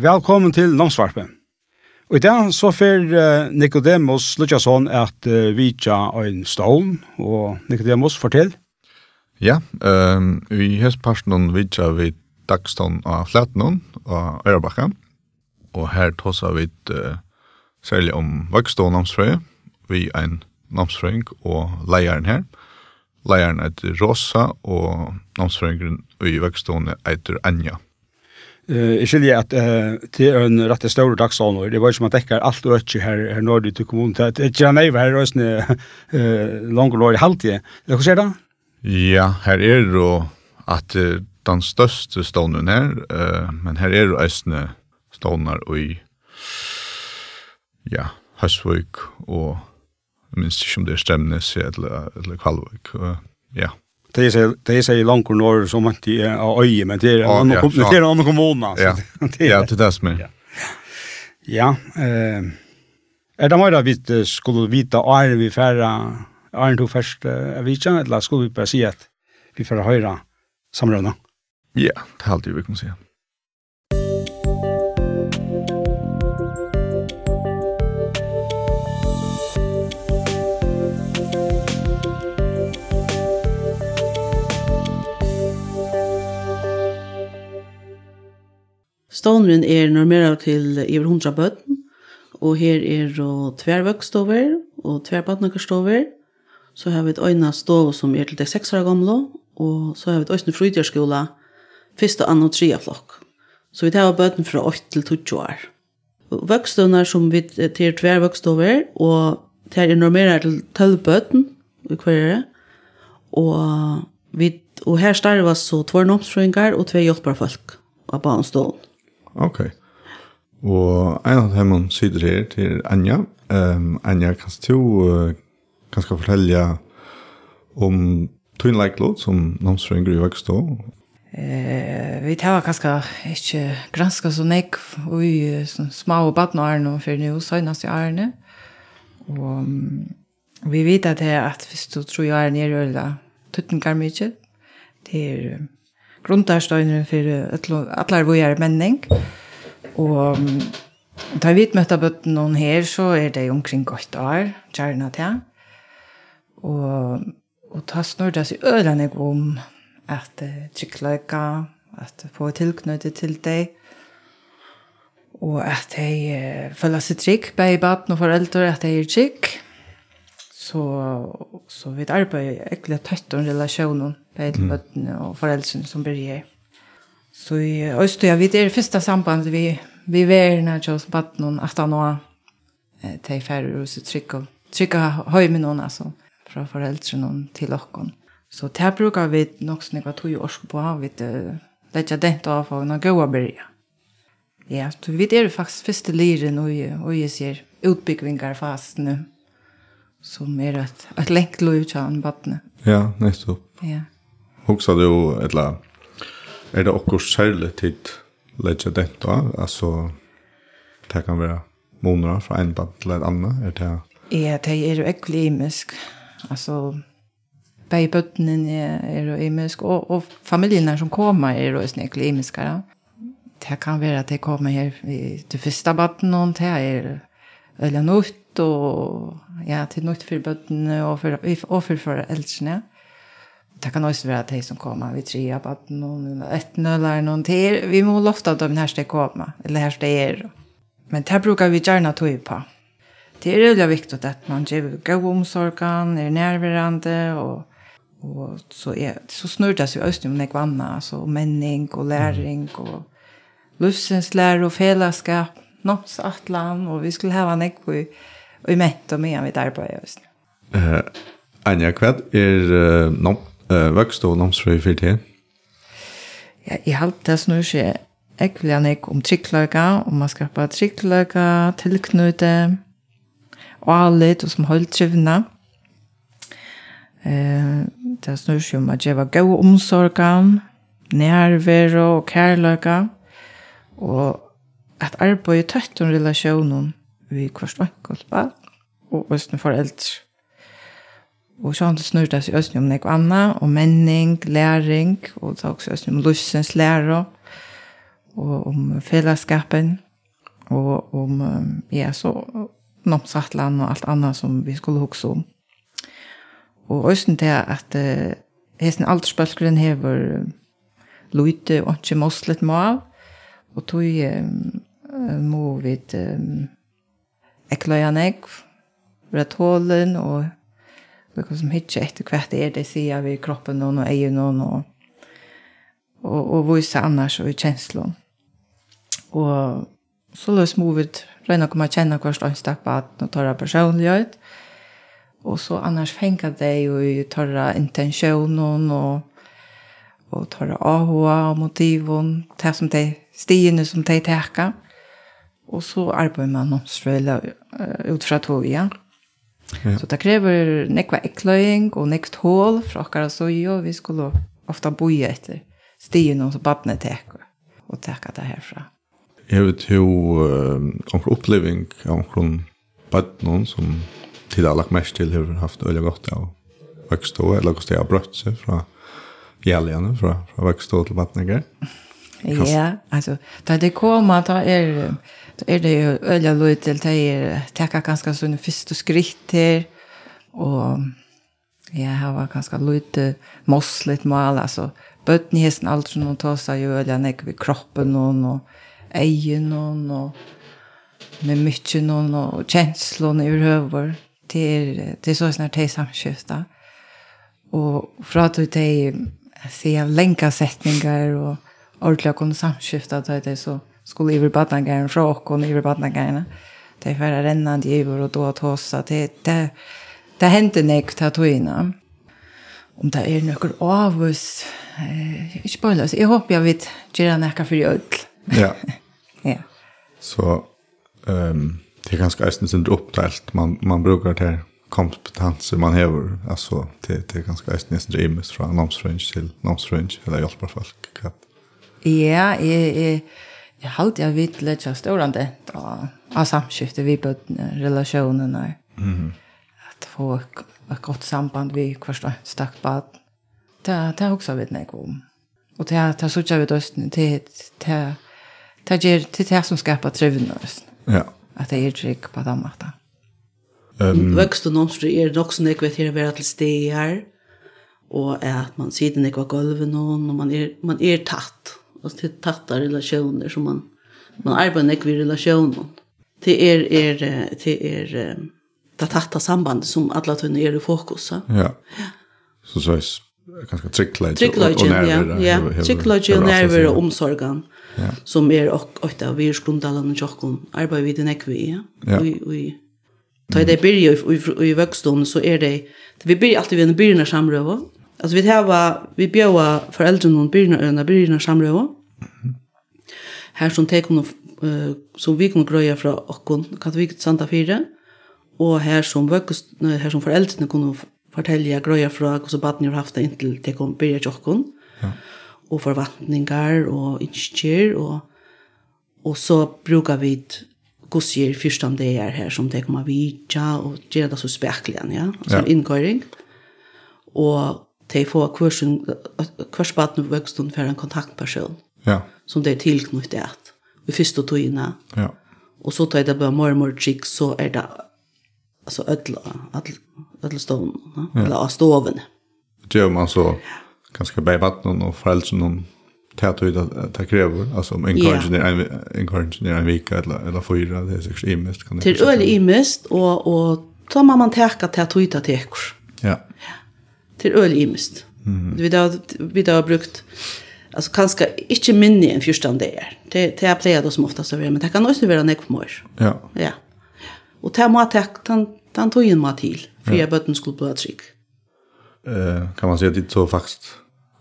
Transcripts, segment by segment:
Velkommen til Namsvarpen. Og i dag så fer uh, Nicodemus Lutjasson at uh, vitja en stål, og Nicodemus, fortell. Ja, um, vi hest personen vitja vid dagstånd av Flatnån og Ørebakka, og her tåsa vi uh, særlig om vokstå namsfrøy, vi ein namsfrøyng og leieren her. Leieren heter Rosa, og namsfrøyngren i vokstående heter Anja. Eh, skilje at eh til en rette stor dagsorden. Det var som at dekkar alt og ikkje her her når du til kommunen. Det er ikkje nei her røsne eh langt og halt det. Det kan sjå da. Ja, her er det at den største stånden her, eh men her er det øsne ståndar i ja, Høsvøk og minst ikke om det er Stemnes eller, eller Kvalvøk. Ja. Det är så det är så långt norr som man inte är av öje men det är en annan kommun det är en annan kommun alltså. Ja, det är det. Ja, eh är det mer vi skulle vita är vi färra är inte först är vi känner eller skulle vi bara se att vi får höra samröna. Ja, det hade vi kan säga. Stånren er normera til iver hundra bøtten, og her er og tvervøkstover og tverbatnakerstover. Så har vi et øyne stov som er til det seks år gamle, og så har vi et øyne frydgjørskola, første, andre og tredje flokk. Så vi tar bøtten fra 8 til 20 år. Vøkstøvner som vi til tvervøkstover, og det er normera til 12 bøtten, i kvarere, og vi Og her starvas så tver nomsfrøyngar og tvei hjelpar folk av barnstålen. Ok. Og en av dem sitter her til Anja. Um, Anja, kan du uh, kanskje fortelle om Twin Like Load som namnsfrøyngre i Vøkstå? Eh, vi tar kanskje ikke granska så nek og i små og badnårene og for nå søgnast i årene. Og vi vet at det er at hvis du tror jeg er nere øyla tøttengar mykje, det er grundarstøyner for alle er menning. Og da vi møtte bøtten noen her, så er det omkring godt år, kjærne til. Og, og ta snur det seg ølene om at uh, trykkløyka, at få tilknyttet til deg, og at de uh, føler seg trygg, bare i baden og foreldre, at de er trygg. Så, så vi arbeider egentlig tøtt om relasjonen Bare til bøttene og foreldrene som blir her. Så i Østøya, vi er det første samband vi, vi er når jeg var på noen at han Det til ferdig og så trykk og trykk og høy med noen, altså, fra foreldrene til dere. Så det bruker vi nok som jeg var tog i årsk på, vi legger det ikke av for noen gode byrja. Ja, så vi er faktisk første lyre nå, og jeg ser utbyggvinger fast nå, som er et, et lengt lov til han badne. Ja, nettopp. Ja. Huxa du eller er det okkur särskilt tid lägga detta altså det kan vara månader från en band til en annan er det Ja, det är ju ekvilimiskt. altså bei bøttenen er jo imisk, og, og familiene som kommer er jo snekkelig imiske. Ja. Det kan være at de kommer her til første bøtten, og det er eller nytt, og ja, til nytt for bøttene og for, og for foreldrene det kan også være att som kommer Vi tre på någon ett nöllar någon til. Vi må lofta dem här skal komma eller här skal er. Men det brukar vi gärna ta på. Det är veldig viktig att man ger god omsorgan, er nærværende, och och så är så snurdas også om det kvanna altså menning och läring och livsens lär och fellesskap, något atlan, och vi skulle ha en ekko och i mätt og med vid arbete just. Eh Anja kvad är uh, uh, vokst og namsfrøy for det? Ja, jeg har det snur seg jeg vil gjerne om trikkløyga, om man skapar trikkløyga, tilknøyde, og alle og som holdtrivna. Eh, det snur seg om at jeg var god omsorgan, nærvero og kærløyga, og at arbeid tøtt om relasjonen vi kvart vankult og østne foreldre. Og sånn snurte jeg seg om noe annet, og menning, læring, og så også østning om løsens lære, og om fellesskapen, og om, ja, så nomsatland og alt annet som vi skulle huske om. Og østning til at uh, hesten aldersbølgren hever lute og ikke moslet må og tog um, må vi um, ekløyene, være og vi kan som hitje etter hvert er det sier vi kroppen noen og eier noen og, og, og vise annars og i kjenslån. Og så løs må vi røyne å komme og kjenne hver slags stepp at nå tar jeg personlighet. Og så annars fenga det jo i tørre intensjonen og, og tørre AHA og motiven, det som de stiene som de teker. Og så arbeider man omstrøyla ut fra tog, ja. Ja. Så det krever nekva ekløying og nekt hål fra okkara så jo, vi skulle ofta boje etter stien og så badne teker og teka det herfra. Jeg vet jo omkring oppleving av omkring badnen som til har lagt mest til har haft øyelig godt av vekstå, eller hvordan det har brøtt seg fra gjelgjene, fra, fra vekstå til badninger. Ja, altså, da det kommer, da er er det jo øyla lov til det er takka ganske sånne første skritt her, og jeg har vært ganske lov til mosslet mal, altså bøtten i hesten aldri noen tar seg jo øyla nek ved kroppen noen, og egen noen, og med mykje noen, og kjenslån i høver, til, til så snart det er. Og fra at det er sier lenka setningar og ordentlig å kunne samskifte at det er så skulle över badnagaren från och över badnagaren. Det var en rennande över och då att hossa. Det, det, det hände näkt tatuina. Om det är några av oss. Eh, inte bara lös. Jag hoppas jag vet göra näka för öll. Ja. ja. Så um, det är ganska ästens uppdelt. Man, man brukar det här kompetenser man hever. Altså, det det er är ganska nästan dreams fra Namsrange til Namsrange eller hjelper folk. Ja, jeg, Jeg halte jeg vidt litt av stårande av samskiftet vi på relasjonene. Mm. At få et et godt samband vi hver stakk på. Det, det er også vidt nek om. Og det er så vi vidt til Det, det, det, det, det som skapar trivende østen. Ja. At det er trygg på den måten. Um, Vøkst og nomstre er nok som jeg vet her å være til steg her. Og at man sitter ikke av gulvet noen, og man er, man er tatt och till tatta relationer som man man arbetar med i relationer. Det är er, är det är er, det tatta samband som alla tunna är i fokus. Ja. ja. Så så är ganska tricklage och nerver. Ja, ja. tricklage och nerver och omsorgen. Ja. Som är och åtta av grundalen och jocken arbetar vi den ekvi. Ja. Vi vi Ta det byrja i vuxton så är det vi blir alltid vid en byrna samröva Alltså vi har vi bjöa föräldrar och byrna när byrna samröva. Här som tek hon som vi kunde gröja från och kan vi santa fyra och här som vuxna här som föräldrarna kunde fortälja gröja från och så barnen har haft det inte tek hon byrja jockon. Ja. Och förväntningar och inskjer och och så brukar vi gossier första det är här som det kommer vi ja och det så spekligen ja som ja. inkörning. Och de får kursen, kursbaten vuxen for en kontaktperson. Ja. Som det er tilknyttet at. Vi först och tog. Ja. Og så tar det bare mer og mer trikk, så er det altså ödla, ödla, ödla ja. eller stoven. Det gjør man så ganska bäj og foreldre noen tätt ut att ta kräver alltså om en kanske en en kanske en vecka eller eller fyra det är säkert imest kan det. Till öle imest och och tar man man täcka tätt ut att täcka. Ja. Ja til øl imist. Mm. Vi da vi da har brukt alltså kanske inte minne än första dagen. Det det är plejer då som oftast över men det kan också vara näck för. Ja. Ja. Och det må ta den den tog en mat till för jag bötten skulle bli trick. Eh kan man säga det så faktiskt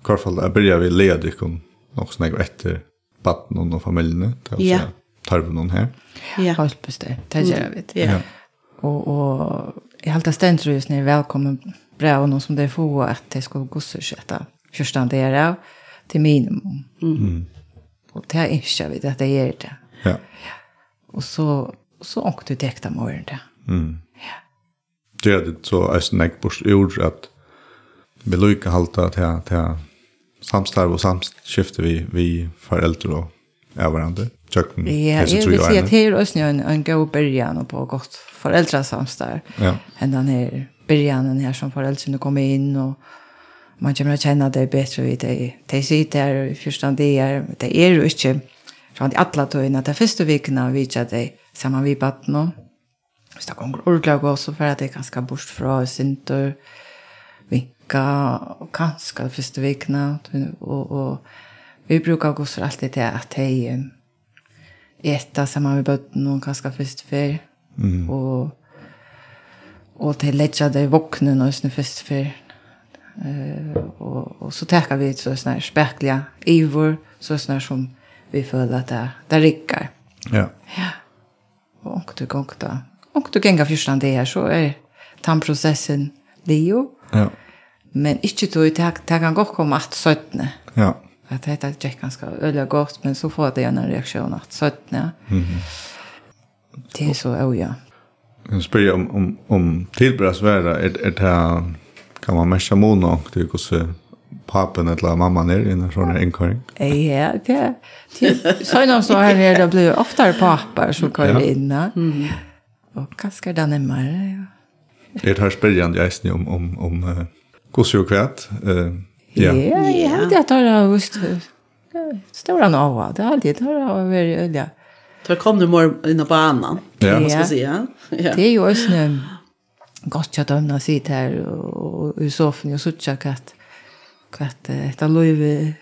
Karfall där börjar vi leda kom något snägg efter barnen och familjen där så ja. tar vi någon här. Ja. Allt bestämt. Det gör vi. Ja. Och och i allt ständrus ni välkommen brev breven som de får att de ska gossersätta första del av til minimum. Mm. mm. Och det er ikke vi att det är det. Ja. Og så så åkte det äkta morgon det. Mm. Ja. Det er det så är snack på ord at vi lykker halta att til, här samstarv og samskifte vi vi foreldre og av hverandre. Tjøkken, ja, jeg jag vill at det er også en, en god början på godt föräldrasamstarv. Ja. Ända ner början här som föräldrarna kommer in och man kommer att känna det bättre vid det. De sitter här i första dagar, det är ju inte från alla tøyene, de første vikene vi ikke det sammen vi batt nå. Hvis det kommer ordentlig å gå, så får jeg det ganske bort fra Sintur, Vinka, og kanskje de første vikene. Og, og vi bruker gå så alltid til at de etter sammen vi batt nå, kanskje først før. Mm. Og og til leggja det våkne når sånn først for uh, og, og så teka vi så här spekliga ivor så sånn som vi føler at det, det rikker ja. ja. Og onkt og onkt onkt og genga fyrstan det her så er tannprosessen lio ja. Men ikke då det det kan godt komme at søttene ja. At det er ikke ganske øyelig godt men så får det en reaksjon at søttene mm -hmm. det er så øyelig Jag spyr om, om, om tillbörjas värda. är, är det här, kan man märka mån och det går så papen eller mamman är en sån här inkorring? Ja, det är sådana så här nere, det blir ofta papper som kommer in. Mm. Och kanske den är mer. ja. Det här spyrjande jag är om, om, om uh, gosse och kvät? Uh, ja, ja, ja, det tar jag just. Stora nava, det har alltid tar jag över öliga. Då kom du mer in på banan. Ja. Vad ska säga? Ja. Det är ju också nu Gott att dömna sitt här och i soffan och sucha katt. Katt ett löv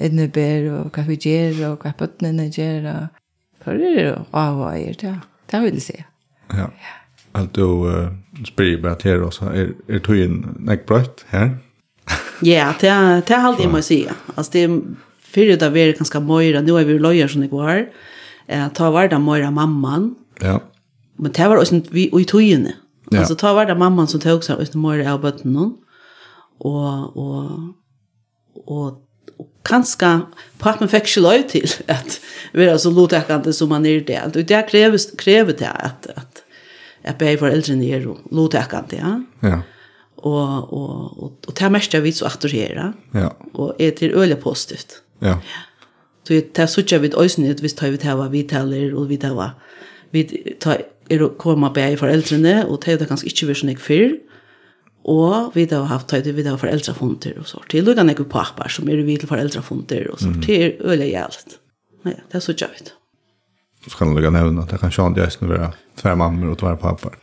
innebär och kaffe ger och kaffe bötnen ger. För det är av er det. Det vill säga. Ja. Allt då spyr bara till oss är är tyn näckbrött här. Ja, det det har alltid måste säga. Alltså det är för det där är ganska mycket. Nu är vi lojer som det går eh, ta var det mora mamman. Ja. Men det var också vi i tojene. Ja. Alltså ta var det mamman som tog sig ut mora av botten och och och och kanske pappan fick ikke lov till att vara så lotäckande som man är det. Och det krävs kräver det att att jeg ber foreldrene er lotäckande, ja. Ja Och och och, och det mest vi så og atter. Ja. Och är till öle positivt. Ja. Så det er sånn at vi øyne at vi tar vi vi taler og vi tar vi tar er å komme på i foreldrene og det er det kanskje ikke vi sånn jeg før og vi har haft tøyde vi har foreldrefunder og sånt. Det er lukkene ikke papper som er vi til foreldrefunder og sånt. Det er øyelig gjeldt. Nei, det er sånn vi. Så kan du lukkene nevne at det kan ikke ha det som å være tverre mammer og tverre papper.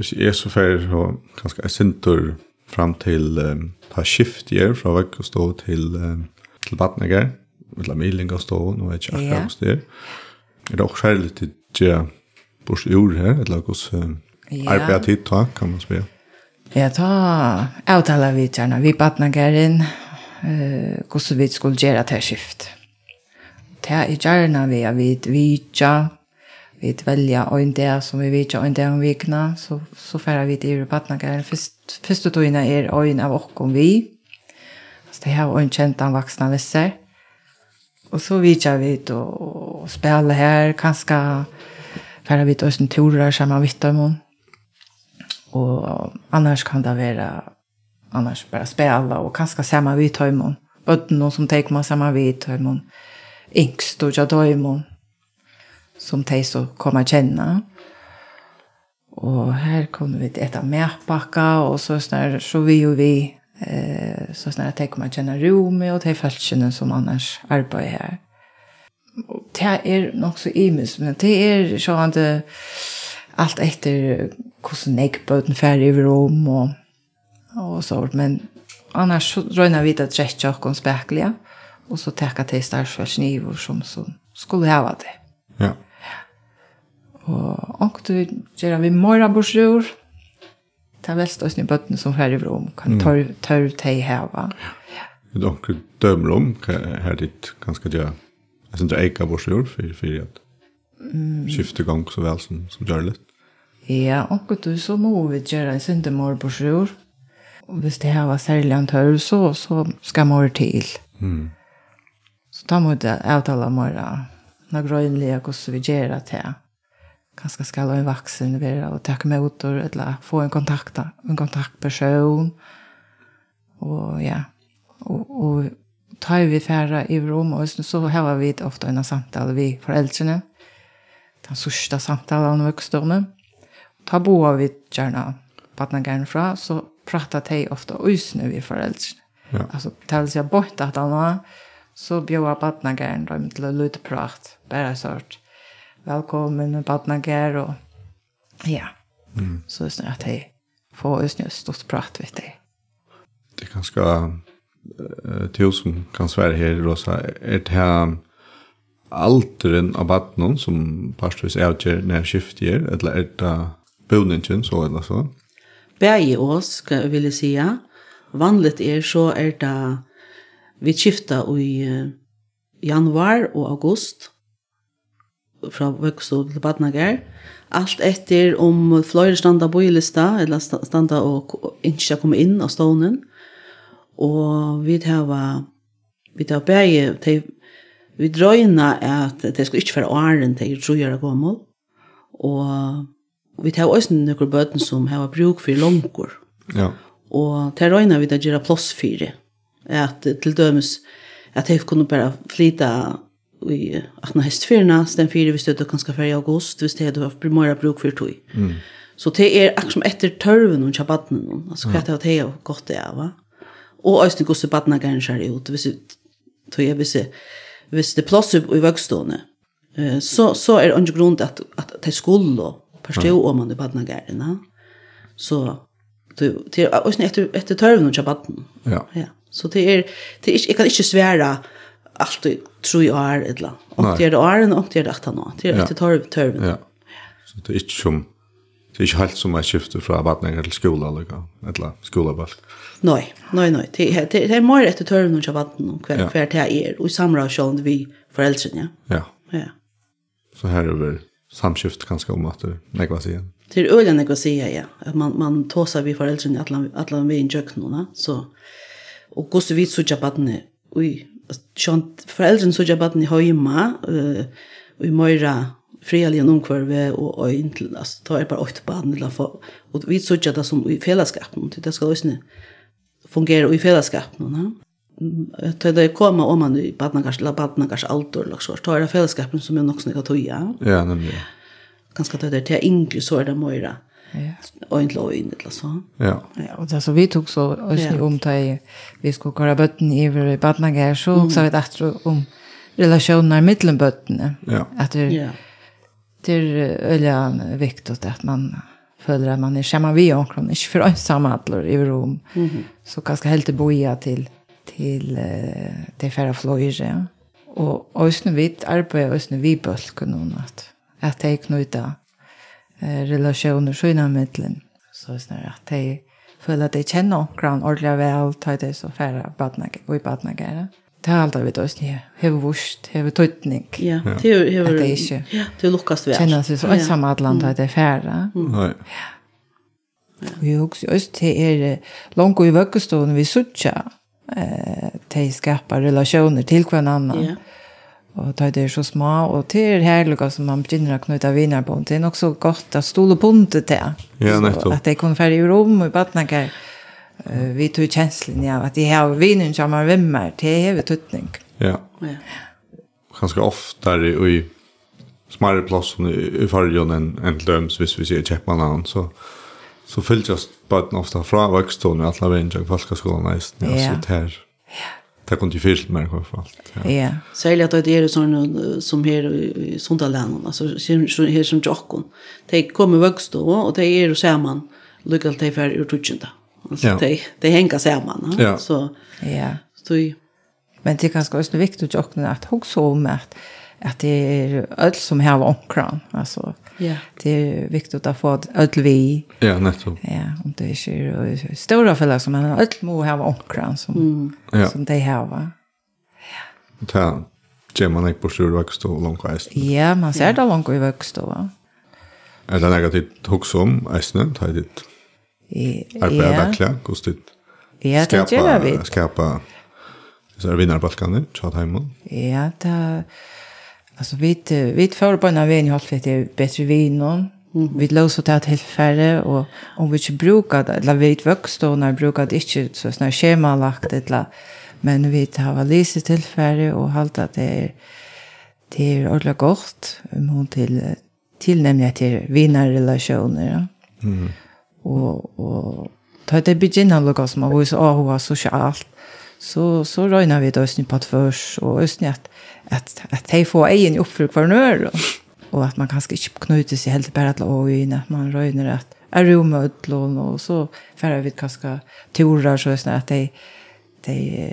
hvis jeg er så fer så ganske jeg sinter fram til um, ta skift i er fra vekk og stå til um, til badneger eller miling og stå nå er ikke akkurat hos det er det også særlig til tja bors ur her eller hos um, arbeid tid ta kan man spille Ja, ta avtala vi gjerne. Vi badnageren, eh hvordan vi skulle gjøre til skift. Det er gjerne vi at vi vidja vi välja en dag som vi vet en dag om vikna så så färra vi till Patnagar först först då innan är en av och om vi så det här var en känd av vuxna vässer och så vet kör vi då och spela här kanske färra vi till turer samma vittamon och annars kan det vara annars bara spela och kanske samma vittamon Bötten som tar man samma vittamon yngst og jag tar som de så kommer kjenne. Og her kunne vi eta medpakka, og så, snar, så vi og vi eh, så snart de kommer kjenne romet, og de følelsene som annars arbeider her. Og det er nok så imus, men det er sånn at alt etter hvordan jeg bøten ferdig i rom og, og så, men annars så røyner vi det trett og spekler, og så tekker de større som, som skulle hava det. Og ångte gjør vi morra borsjur, Det er vel støysene i bøttene som her i rom. Kan tørv, tør teg heva. Det er ångte dømmer om her dit ganske gjør. Jeg synes det er eika borsjord for, for at skifte gang så vel som, som gjør litt. Ja, ångte du så må vi gjøre en syndemor borsjur, Og hvis det her var særlig en tørv, så, så skal mor til. Mm. Så da må det avtale mora. Nå grønlige hvordan vi gjør det til kanskje skal en vaksen være og takke med ut eller få en kontakt, en kontaktperson. Og ja, og, og tar vi færre i rom, og så har vi ofte en samtale vi foreldrene. Den sørste samtalen om vøkstdommen. Ta boa vi gjerne gärna fra, så pratar de ofte usne vi foreldrene. Ja. Alltså tals jag bort att han var så bjöd partnern dem till lite prat bara sort velkommen badnager och ja. Mm. Så just nu att jag får just stort prat vet dig. Det kan ska som kan svära här Rosa det här alteren av badnon som pastors utgör när skiftier eller är det boningen så eller så. Bäge oss vill jag säga. Vanligt är så är det vi skiftar i januar och august fra vøkstå til badnager. Alt etter om flere standa boilista, eller standa og ikke komme inn av stånen. Og vi tar vi tar bæge, te, vi drøyna at det skal ikke være åren til jeg tror jeg er gammel. Og vi tar også noen bøten som har bruk for langkår. Ja. Og til røyna vi tar gjøre plass for det. At til dømes, at jeg kunne bare flyta i atna hestfyrna, den fyra vi stödde ganska färg i august, hvis det hade varit primära bruk för tog. Mm. Så det är akkurat som efter törven och tjabatten, alltså kvart av det har gått det av. Och östning går så badna gärna ut, hvis tog jag visst hvis det plats upp i vägstående. Så, så är det en grund att, att det skulle förstå om man i badna gärna. Så det är också efter, efter törven och chabatten. Ja. ja. Så det är, det är, jag kan inte svära allt alltid tre år eller och det är åren och det är rätt annat. Det är att ta törven. Ja. Så det är inte som det är inte helt som att skifta från vattnet till skola eller eller skolabalk. Nej, nej nej, det det är mer rätt törven och vatten och kvar kvar det är och i samråd sjön vi föräldrarna. Ja. Ja. Ja. Så här över samskift ganska om att det sig säger. Det är öliga att säga ja, att man man tåsar vi föräldrarna att alla alla vi i köknarna så och går så vitt så jag vattnet. Oj, Sjant foreldrene så jobbat ni hemma eh och i Moira frialigen omkvarve och öjn till alltså ta er bara åtta barn eller få och vi så det som i fällskapen det ska ösne fungera i fällskapen va ta det kommer om man i badnagars, la badnagars altor eller så ta det fällskapen som är nog snäga toja ja nemlig. ganska det där till yngre så är det Moira och inte låg in eller så. Ja. Ja, och det så vi tog så oss ja. om till vi skulle köra bötten i i badnagar så mm. så vi att om relationer mellan bötterna. Ja. Att det ja. det är öliga viktigt att man följer att man är samma vi och kron inte för ensamma allor i rum. Mm. -hmm. Så ganska helt boja till till det färra flöjer. Ja. Och ösnen vit arbete ösnen vi bölken och något. Att det är knuta eh, relationer innan mittlen. Så det är att de føler at de kjenner omkran ordentlig vel, tar det så færre og i badnagere. Det har alltid vært oss nye. Heve vurst, heve tøytning. Ja, det er jo... Det er ikke... Ja, det er lukkast vel. Kjenner seg så ensamme at land har det færre. Nei. Ja. Vi har også oss til er langt i vøkkestående vi suttja eh, til skapa relationer til hver annan. Ja og ta det så små och till härliga som man begynner att knyta vinner på det är också gott att stola bundet där ja nettopp. att det kommer färg i rum och i vattnet vi tog kjenslen av att det här vinen som man vimmer det är ju tutning ja. Ja. Ganska ofta i smarre platsen i fargen enn en löms hvis vi ser käpparna så så fylls just bara ofta från vuxna alla vägen jag fast skolan nesten, ja så där ja det kom till fyrst med i fall. Ja. ja. Särskilt att det är sådana som här i Sundaländen, alltså här som Jokkon. De kommer vuxna och de är samman lyckas de för ur tutschenda. Alltså ja. de, de hänger samman. Ja. Så, ja. Så, Men det är ganska också viktigt att Jokkon att också om att, att det är öll som har omkran. Alltså, Ja. Det är viktigt att få allt vi. Ja, nettopp. Ja, om det är stora fälla som man allt må ha omkran som mm. som de har va. Ja. Ta ger man inte på stor växt och långt växt. Ja, man ser det långt växt va. Är det något det hooks om äsnen tar det. Ja. Är det kostet. Ja, det gör vi. Skapa. Så är vinnarbalkan, tjata hemma. Ja, det Alltså vi vi får på en vän i halvt det bättre vin och Mm. Vi låser det till färre och om vi inte brukar det, eller vi vuxna och när brukar det inte så snart schemalagt eller men vi har lite till färre och hållt att det är det är ordentligt gott om till till nämligen till vinnarrelationer. Ja. Mm. Och och ta det begynna lukka som har så og hva sosialt så, så røyner vi då snitt på et først, og østene att at, at de får egen oppfyrt hver nør, och och att man kanske inte knyter sig helt bare til øyne, att man røyner att är rom og utlån, og så för vi kanske torar så østene att de, de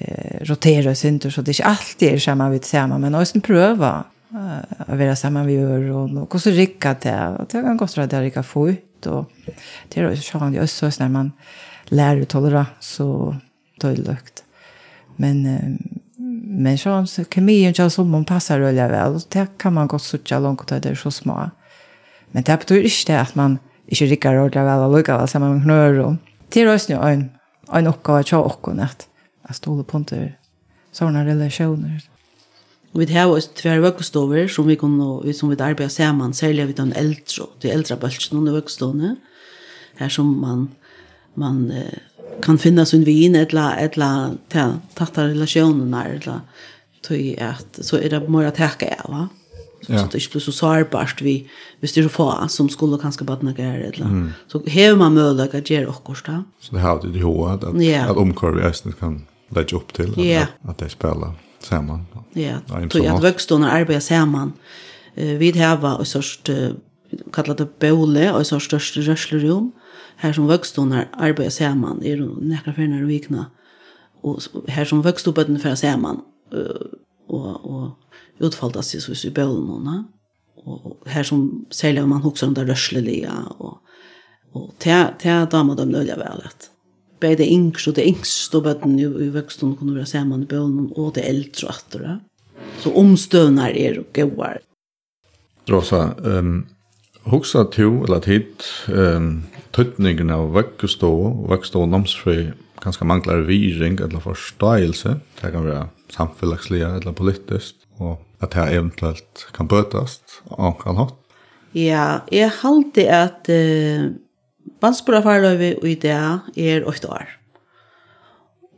roterar sig inte så det är inte alltid är samma vi sammen, men østene prøver att vara samma vi gör och och så rikker det, och det kan godt være det rikker få ut, och det är så sånn, det er også når man lär å tolere, så tydligt Men uh, men sån så kemin jag så man passar öliga väl och det kan man gott sucha långt där det är så små. Men det betyder inte att man inte rycker ordla väl och lukar väl samman med knör och till oss nu en en uppgåva tjå och att Jag stod på inte såna relationer. Vi har også tvær vøkkestover som vi kunne, som vi arbeider sammen, særlig vi den eldre, de eldre bølgene under vøkkestovene, her som man, man eh, kan finna sin vin eller eller ta tatta relationerna eller tøy at så er det mer at hacka ja va så ja. så det ikke blir så sårbart vi hvis det er så få som skulle kanskje badna gjøre etla mm. så hever man mølla å gjøre okkur da så det har det jo at at, yeah. at vi æsten kan lägga upp till att, ja. att, att de spelar samman ja tøy at vøkstående arbeider sammen. uh, vi hava en sørst uh, kallet det bøle, og en sørst største rørslerom. mm her som vøkstonar arbeider saman, er nekra ferner og vikna, og her som vøkstobøtten fer saman, og, og utfalda seg så i bølen og her som særlig man hokser om det røslelige, og, og til, til dama dem nøyla vel at Både det yngst og det yngst og bøtten i, i vøkstonen kunne være saman i bølen, og det eldre og atter. Så omstøvnar er og gauar. Rosa, um, Hugsa tu, eller tid, um, tøtningen av vekkestå, vekkestå og namsfri, ganske manglar viring, eller forståelse, det kan være samfunnslige, eller politisk, og at det eventuelt kan bøtast, og kan hatt. Ja, jeg halte at uh, Balsbora farløyve i det er 8 år.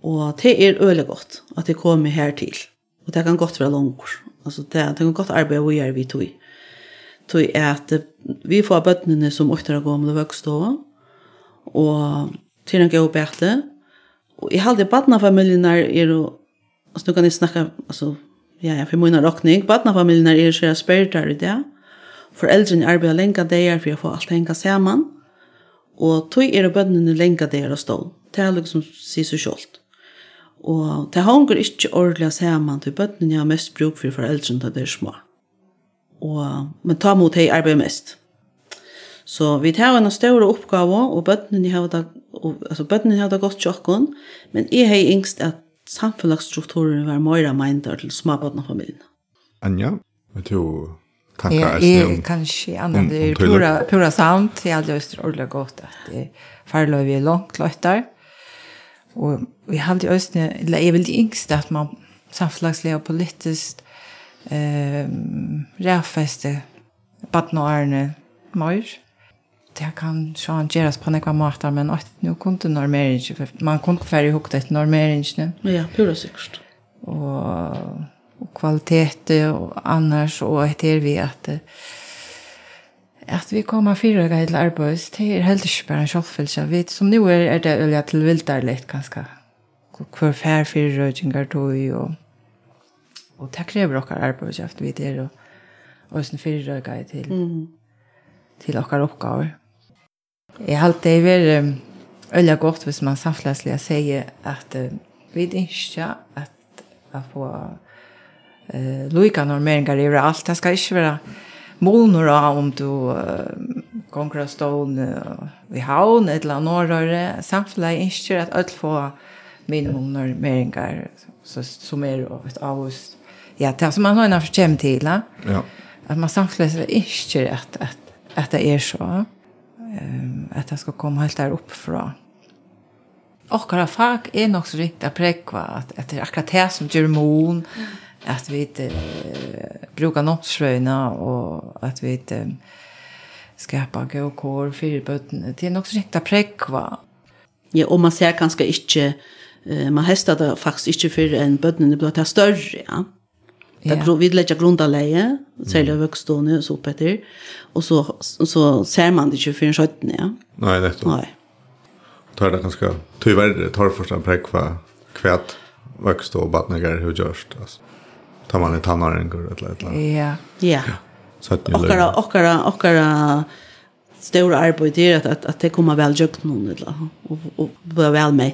Og det er øyelig godt at jeg kommer her til. Og det kan godt være langt. Altså, det, det kan godt arbeide vi er vi tog tog at vi får bøttene som åttere gamle vøkstå, og til en god bete. Og jeg halde badnafamiljen er jo, altså nu kan jeg snakke, altså, ja, jeg får munne råkning, badnafamiljen er jo sier spyrtar i det, foreldrene arbeider lenge dager for å få alt henga sammen, og tog er bøttene lenge dager og stål. Det er liksom sier seg selv. Og det henger ikke ordentlig sammen til bøttene jeg har mest bruk for foreldrene til det er smart og, men ta mot hei arbeid mest. Så vi tar en større oppgave, og bøttene har det, og, altså, bøttene har det godt tjokken, men jeg har yngst at samfunnsstrukturen var mer meinder til småbøttene Anja, vet du tankar ja, är kanske annan. det pura pura samt jag hade just ordentlig gott att det farløy vi er långt klottar och vi har just eller jeg vil det yngsta man samförlagsliga og politisk, eh, rævfeste, badna mer. Det kan sjåan gjeras på nekva matar, men at nu kunde normering, man kunde færre hukta et normeringene. Ja, pura sikkert. Og, og kvalitet og annars, og etter vi at at vi kommer fyra ganger til arbeids, det er helt ikke bare en kjølfølelse. Som nå er, er det øye til vildarlighet, ganske. Hvor fær fyra rødgjengar tog, og og det krever dere arbeidskraft vi til, og, og sånn fyrrøyga til, mm. til dere oppgaver. Jeg har alltid vært øyla godt hvis man samfunnslig sier at uh, vi ikke at, at få uh, loika normeringar i alt. Det skal ikke være målnor av om du uh, gonger av stål uh, i havn, eller annet Samfunnslig Samtlæslig ikke at alt få minimum normeringar så, som er et avhust ja, det som man har innanför kjem til, Ja. at man samfläser ikke att, att, att det är så. Um, att det ska komma helt där uppifrån. Och våra fag är nok så riktig att präkva att, att det är akkurat det som gjør mån. Mm. Att vi uh, brukar nåttsröjna och att vi inte gå skapa gåkår, fyrböten. Det är nog så riktigt präkva. Ja, och man ser ganska inte man hester det faktisk ikke for en bøttene blir til større, ja. Ja. Där vi lägger grundalege, säljer vuxstående och så etter. Och så så ser man det ju för en skötten, ja. Nej, det Nej. Tar det ganska tyvärr tar första en präck för kvätt vuxst och barnagar hur görst alltså. Tar man en tannaren går ett lite. Ja. Ja. Så att ni lägger. Och och och stora arbete är att att det kommer väl jukt någon eller och och väl med.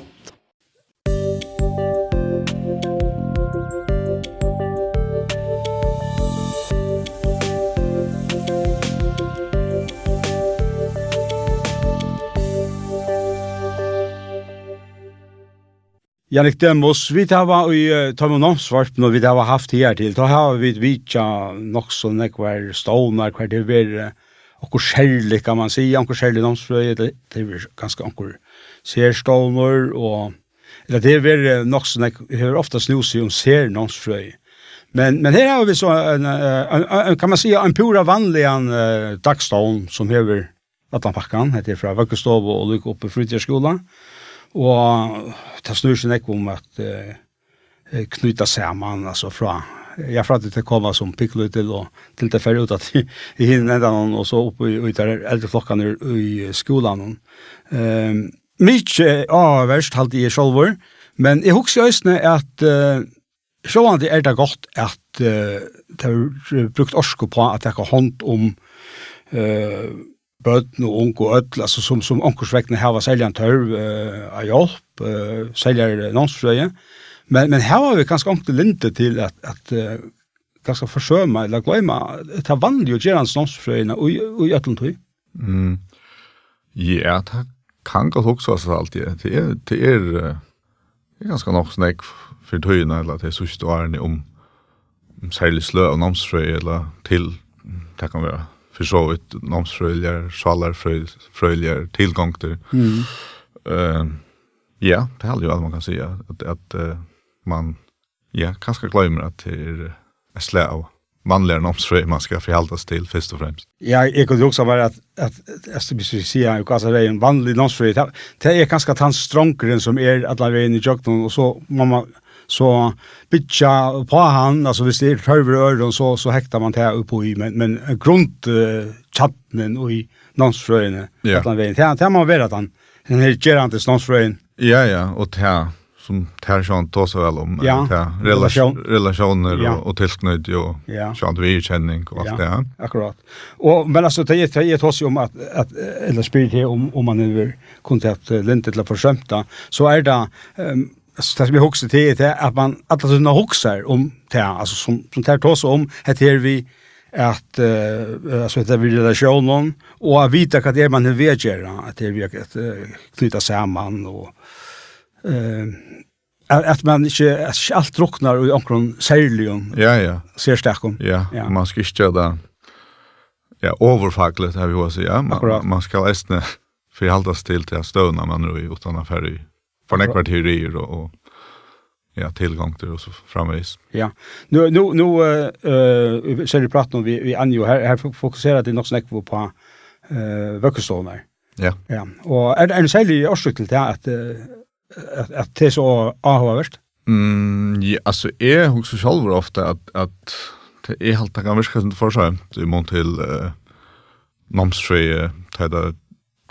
Jannik Demos, vi hava i Tomononsvarpen og vi hava haft her til, da har vi vitja nok så nekvar stånar, hver det var okkur skjellig, kan man si, okkur skjellig Nomsfrøy, det var ganske okkur særstånar, og eller det var nok så nekvar, jeg har ofta snus i om ser Nomsfrøy. Men, men her har vi så, en, en, en, kan man si, en pura vanlig uh, dagstån som hever Atlanpakkan, heter fra Vøkkestov og lykke oppe i frutjerskolan, og Og det snur seg ikke om at uh, knyta saman, altså fra jeg fra til å som pikklu til og til det fer ut at i hinn enda noen og så oppe i, i der eldre flokkene i skolan. Um, Mykje avverst halte jeg sjolvor, men jeg husker i at uh, sjåan det er det godt at uh, det er brukt orsko på at jeg har hånd om uh, bøtten og unge og ødel, altså som, som onkursvekkene her var selger en tørv uh, av hjelp, uh, selger nonsfrøye. Men, men her var vi ganske ångte linte til at, at uh, ganske forsøma eller gløyma, det er vanlig å gjøre hans nonsfrøyene og i ødelen tøy. Mm. Ja, det kan godt også være alltid. Det er, det er, det er ganske nok snakk for tøyene, eller det er sørste årene om særlig slø av namsfrøy, eller til, det kan være för så ett nomsfröljer, salarfröljer, tillgångter. Mm. Uh, ja, det är ju allt man kan säga. Att, att uh, man ja, kanske glömmer att det är ett slä av manliga nomsfröljer man ska förhållas till först och främst. Ja, jag kunde också vara att, att efter vi skulle säga att det är en vanlig nomsfröljer. Det är han strängare som är alla vägen i jöknen och så man så bytja på han, altså hvis det er tørver øren, så, så hektar man det oppå i, men, men grunt uh, tjattnen og i nansfrøyene, ja. at han veien, det, det må være at han, den her gerantes nansfrøyen. Ja, ja, og det som tær sjón så vel om ja, relasjon, relasjoner ja. og, og tilknytt og ja. sjón vi kjenning og alt ja, det. Akkurat. Og men altså det det det tosa om at at eller spyr det om om man nu kunde att lente till förskämta så är det um, alltså det som jag huxar till är att man alla såna huxar om det alltså som som tar oss om heter vi att uh, alltså det vi relationen och att vite hva det är man vill göra att det är vi att knyta samman och eh att man inte allt drunknar i omkring särligen. Ja ja. Ser stark. Ja, ja. man ska gjøre det Ja, överfackligt har vi också, ja. Man, Akkurat. man ska eisne forholdes till til stövna man nu utan affär i för några teorier och, och ja tillgång till och så framvis. Ja. Nu nu nu eh uh, så vi pratar om vi vi anjo här här fokuserar det nog snack på på eh uh, vökkelstolnar. Ja. Ja. Och är det en sälj orsak till det att att att det så ahvärst. Mm, ja, alltså är också själv ofta att att det är helt kan viska som för sig i mån till eh namnstre täda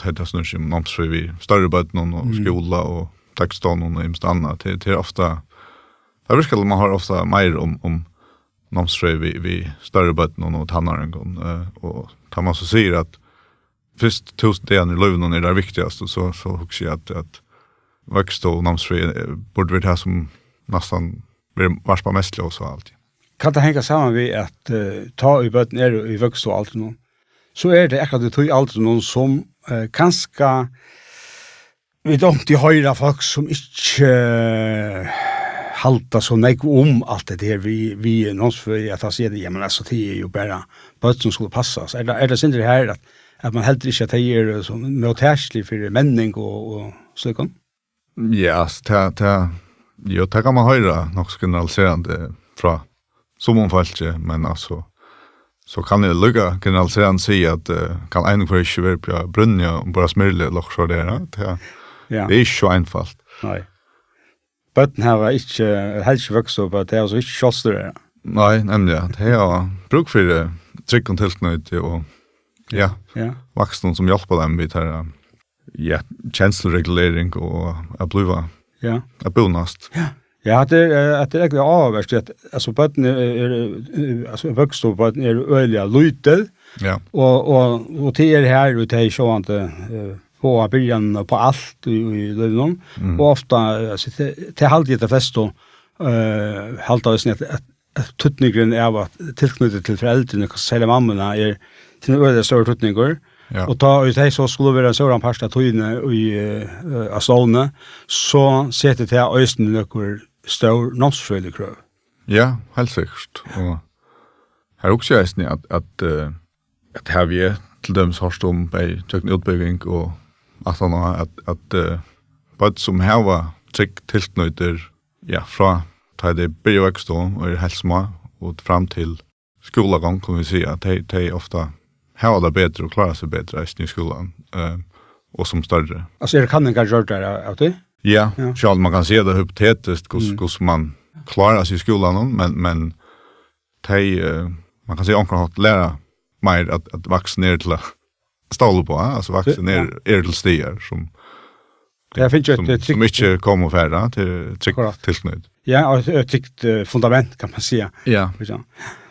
täda snurr som namnsfri vi större bötnon och skola och texton och imst annat till till ofta virker viskar man har ofta mer om om namnsfrö vi vi större bötten och något annat gång och tar man så sier att först tusen delen i löven är det viktigste, så så hugger jag att att växt och namnsfrö borde vi det som nästan blir varspa mest lås och allt. Kan det hänga samman vid att uh, ta i bötten är i växt och allt någon så er det akkurat det tog alt noen som uh, kanskje vi don't i høyra folk som ikke uh, halta så nek om alt det her vi, vi för att ta sier det, ja, men altså, det er jo bare bøtt som skulle passa. Er det, er det sindri her at, at man heldur ikke at det er møtærslig for menning og, og slikken? Ja, yes, ta, ta, jo, det kan man høyra nok generaliserande fra som om ikke, men altså, så kan jeg lukka generaliserende si at uh, kan en for ikke være på brunja og bare smyrle lokk så det, ja, Ja. Det er ikke så einfalt. Nei. Bøtten her var ikke, helst vokst opp, det er altså ikke kjølster det. Nei, nemlig, ja. Det er bruk for det, trygg og tilknøyde og ja, ja. voksne som hjelper dem vidt her, ja, tjenesteregulering og å bli ja. å bo nast. Ja. Ja, det er at det er egentlig avverst at altså bøtten er, er altså vokst opp bøtten er øyelig lytel. Ja. Og og og det er her ute sånn at... uh, på byrjan på alt i, i Lövnum. Mm. og ofta, alltså, till, till halvdje det flesta, uh, oss at, at, at tuttningren er av at tilknyttet til foreldrene, særlig mammene, er til en øde større tuttninger. Ja. Og ta ut hei så skulle være en større parst av tøyene i uh, Aslåne, så setter til øyne noen større nomsfølge krøv. Ja, helt sikkert. Og her er også jeg at, at, uh, at her vi er til dømes hørst om bei tjøkken utbygging og at han har at, at uh, bøtt som heva trygg tilknøyter ja, fra ta det byrje vekst og er helt små og fram til skolagang kan vi si at de, de ofta har det bedre og klarer seg bedre i skolan uh, og som større. Altså er det kan ikke gjøre det av det? Ja, ja. selv man kan se det hypotetiskt hur mm. man klarar sig i skolan men, men te uh, man kan se omkring har lära mer att att växa ner till stål på. Alltså vaxen är är till stier som Jag jo ju ett som inte kommer färra till tryck tillsnitt. Ja, ett tryckt fundament kan man säga. Ja.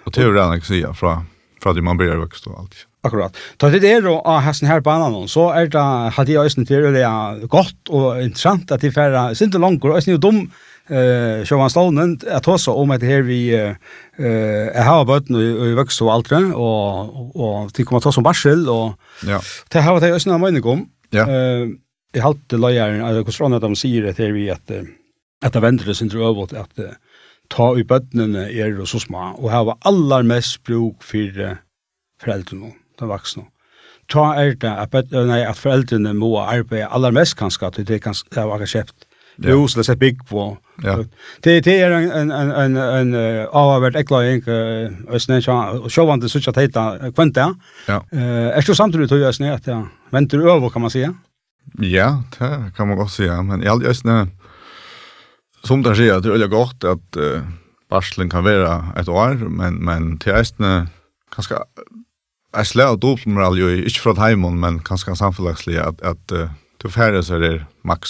Och det är det säga från från det man börjar växa och allt. Akkurat. Ta det er då av hessen her banan så er det hadde jeg øyne til det er godt og interessant at de færre, synes det langt og øyne jo dum, eh Johan Stonen att hossa om att här vi eh eh har bort nu i växt och allt och och till kommer ta som barsel och ja. Det har det ösna mening om. Ja. Eh i halt det altså hvordan de sier de säger att vi att att vänder det sin tror at att ta i bøttene er och så små och ha allar mest bruk för foreldrene de voksne ta er det at, nei, at foreldrene må arbeide aller mest kanskje, at det kan var kjøpt nu så det big på. Det det är en en en en en avvärd ekla ink ösnen så så vant det att hitta kvanta. Ja. Eh är så samtidigt tror jag ösnen att jag väntar över kan man säga. Ja, det kan man också säga, men i all ösnen som det säger att det är gott att uh, varslen kan vara ett år, men men till ösnen kanske Jag slår av med ju, inte från hemmen, men kanske samfällighetsliga att, att uh, du färre så är det max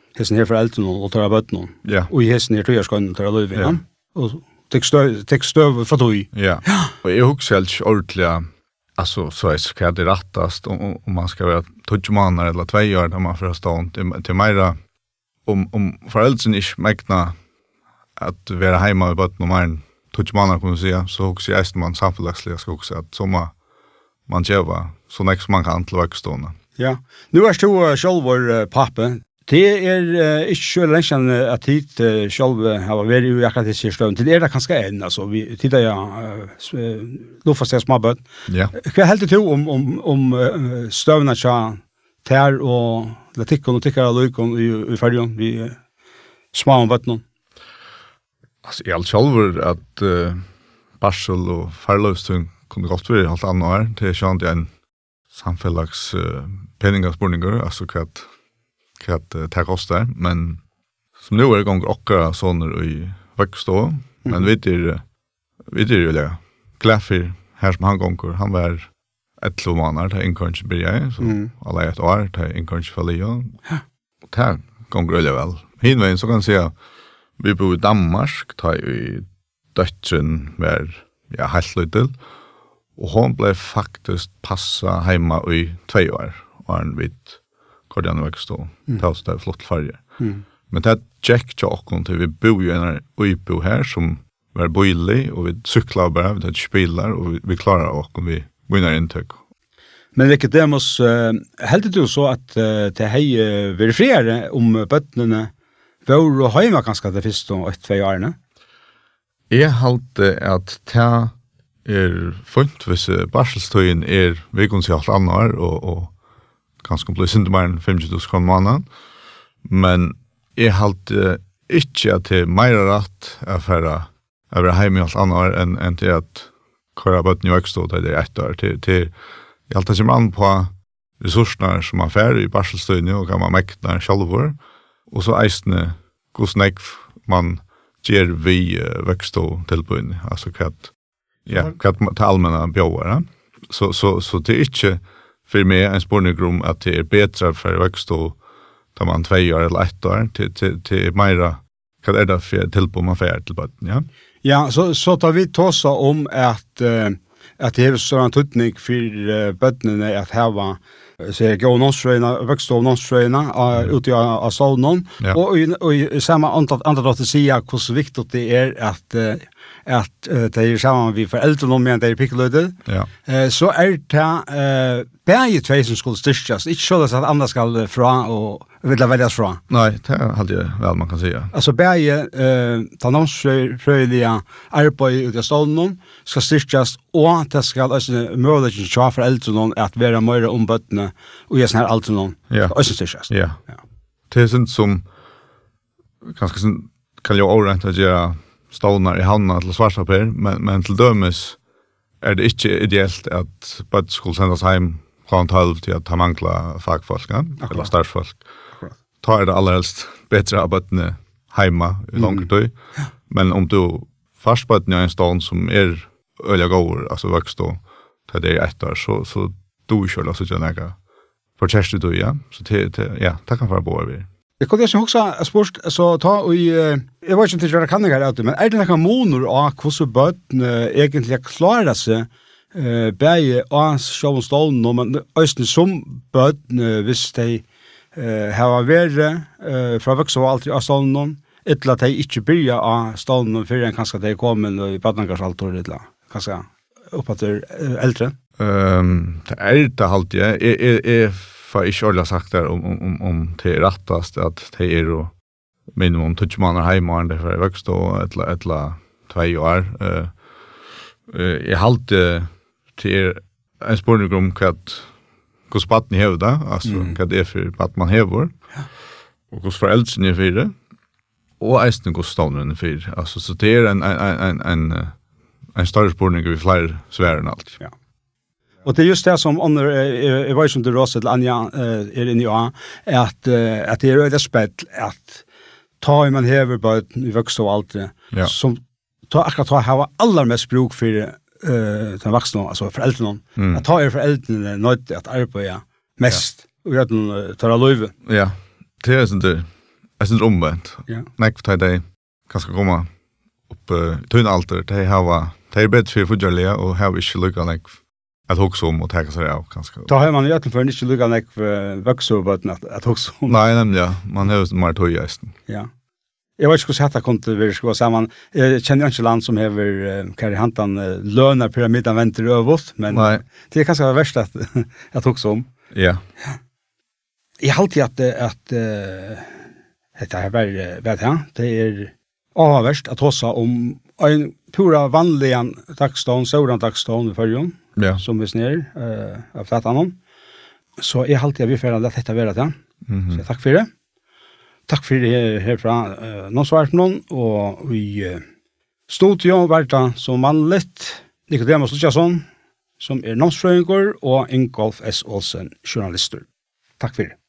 hesten her foreldren og tar av bøtten ja. og hesten her tøyerskøyne tar av løyve. Ja. Og tek støv, tek støv fra tøy. Ja. ja. Og jeg husker helt ordentlig, altså så är det kan det rättast om, om man ska vara tjugo månader eller två år när man får stånd till, till mera om, om föräldrarna inte mäkna att vara hemma i bötten om en tjugo månader kan man säga så också är man samfällighetsliga ska också att som man gör så nästa man kan till verkstående. Ja, nu är du själv vår pappe, Det er uh, ikke så lenge siden at tid uh, selv har vært i akkurat disse støvn. Det er det kanskje enn, altså. Vi tid er ja, uh, lofast jeg småbød. Ja. Hva heldig du om, om, om uh, støvene til tær og latikken og tikkere og løyken i, i fergen, vi uh, små om bøttene? Altså, jeg er selv at uh, barsel og ferløvstøvn kunne godt være alt annet her. Det er ikke annet enn samfellags uh, penningaspurninger, altså hva hva det kostar men som nu er det ganger akkurat sånne i Vøkstå, men vi er, vi er jo glad for her som han gånger han var et til måneder en innkanskje blir jeg, så mm. alle ett år till en faller jeg. Og det her gånger veldig väl Hinveien så kan se vi bor i Danmark, ta i døtteren var ja, helt løytel, og hon ble faktisk passa heima i tve år, og han vidt Guardian Wax då. Tals där flott färger. Mm. Men det check jag också vi bor ju en bo här som var boilig och vi cyklar bara vi tar spelar och vi klarar och vi vinner intag. Men vilket det måste uh, helt du så att uh, det hej uh, vi om bötterna var och hemma ganska det första och ett två åren. Jag halte att ta er funkt hvis barselstøyen er vi kan si alt annar og, og ganske blei sindi mer enn 50.000 kroner måneden, men jeg halte ikke at det er mer rett å være å være hjemme i alt annet enn, enn til at kvar bøtten i vekstod det er ett år til, til jeg halte ikke kommer an på ressursene som man færre i barselstøyne og kan man mekne sjalvor, og så eisne hos nekv man gjør vi uh, vekstod tilbøyne, altså hva ja, hva til allmenna bjøver Så, så, så det er ikke för mig en spårning om att det är bättre för växt och tar man två år eller ett år till, till, till mera kan det där för tillbud man färd till botten, ja? Ja, så, så tar vi tåsa om att uh, att det är sån tutning för uh, bötterna att häva så jag går någonstans växt av någonstans ut i Asalnon och och samma antal antal att säga hur viktigt det är att at uh, det er sammen med foreldrene om igjen, det er pikkeløyde, ja. uh, så er det uh, bare tvei som skulle styrkjas, ikke så at andre skal fra og vil veljas fra. Nei, det er aldri vel man kan si, säga. Altså bare uh, tannonsfrøyelige arbeid ut av stålen skal styrkjas, og det skal også muligheten til å noen at være mer om bøttene og gjøre sånn her alt noen, ja. også styrkjas. Ja. ja. Det er sånn som ganske sånn, kan jo overrente å gjøre stånar i havna til svarsaper, men, men til dømes er det ikke ideelt at bøtt skulle sendes hjem klant halv til at han mangla fagfolk, ja? eller starfsfolk. Ta er det aller helst bedre av bøttene heima i langt tøy, mm. men om du fast bøttene er en stånd som er øyla gåur, altså vokst og til det er ett år, så, så du kjøler så ikke nekka for kjæreste du, ja? Så det, ja, det kan være bra vi. Jeg kunne ikke huske spørst, så ta og jeg var ikke til å gjøre jeg her, men er det noen måneder av hvordan bøten egentlig klarer seg uh, bæge av sjåven stålen, men østene som bøten hvis de uh, har vært uh, fra vokse og alt av stålen, etter at de ikke byrja av stålen før enn kanskje de kommer i badnangarsaltor, eller kanskje opp at eldre? Um, det er det halte jeg. Jeg, jeg, jeg för ich ordla sagt där om om om om det är rättast att det är då minimum touch man har hemma ända för växt då ett ett två år eh jag halt till en spårning om vad hur spatten hever da, altså mm. hva det er for at man hever, ja. og hos foreldrene er for det, og eisen hos stavnene er for det. Altså, så det er en, en, en, en, en en større spurning vi flere sværen alt. Ja. Och det är just det som under jag som inte Ross eller Anja är det nya att att det är ett spel att ta i man häver på i vuxna och allt ja. som ta akkurat ta ha allra mest bruk för eh den vuxna alltså föräldrarna mm. att ta er föräldrarna nöjd att arbeta mest och att ta löv. Ja. Det är sånt det. Jag syns omvänt. Ja. Nej, för dig kanske komma upp tunn alter. Det har var det bedre for för förjälia och här vi skulle lukka like att också om och ta sig av kanske. Ta har man ju att för inte lucka näck växa över att att också. Nej, ja. man hör mer tojästen. Ja. Jag vet inte hur det kom till vi ska samman. Jag känner inte land som häver kan hantan löna pyramiden väntar över men Nej. det är kanske det värsta att att också om. Ja. Jag har alltid att att detta här var vet jag. Det är avvärst att hossa om en pura vanlig dagstånd, sådan dagstånd i förrjun ja. som vi snir uh, av flat annan. Så jeg halte jeg vil for at dette være til. Mm -hmm. Så takk for det. Takk for det herfra. Uh, noen svar på noen, og vi uh, studio verta som vanligt. Nikodemus Lutjasson, som er namnsfrøyngur, og Ingolf S. Olsen, journalister. Takk for det.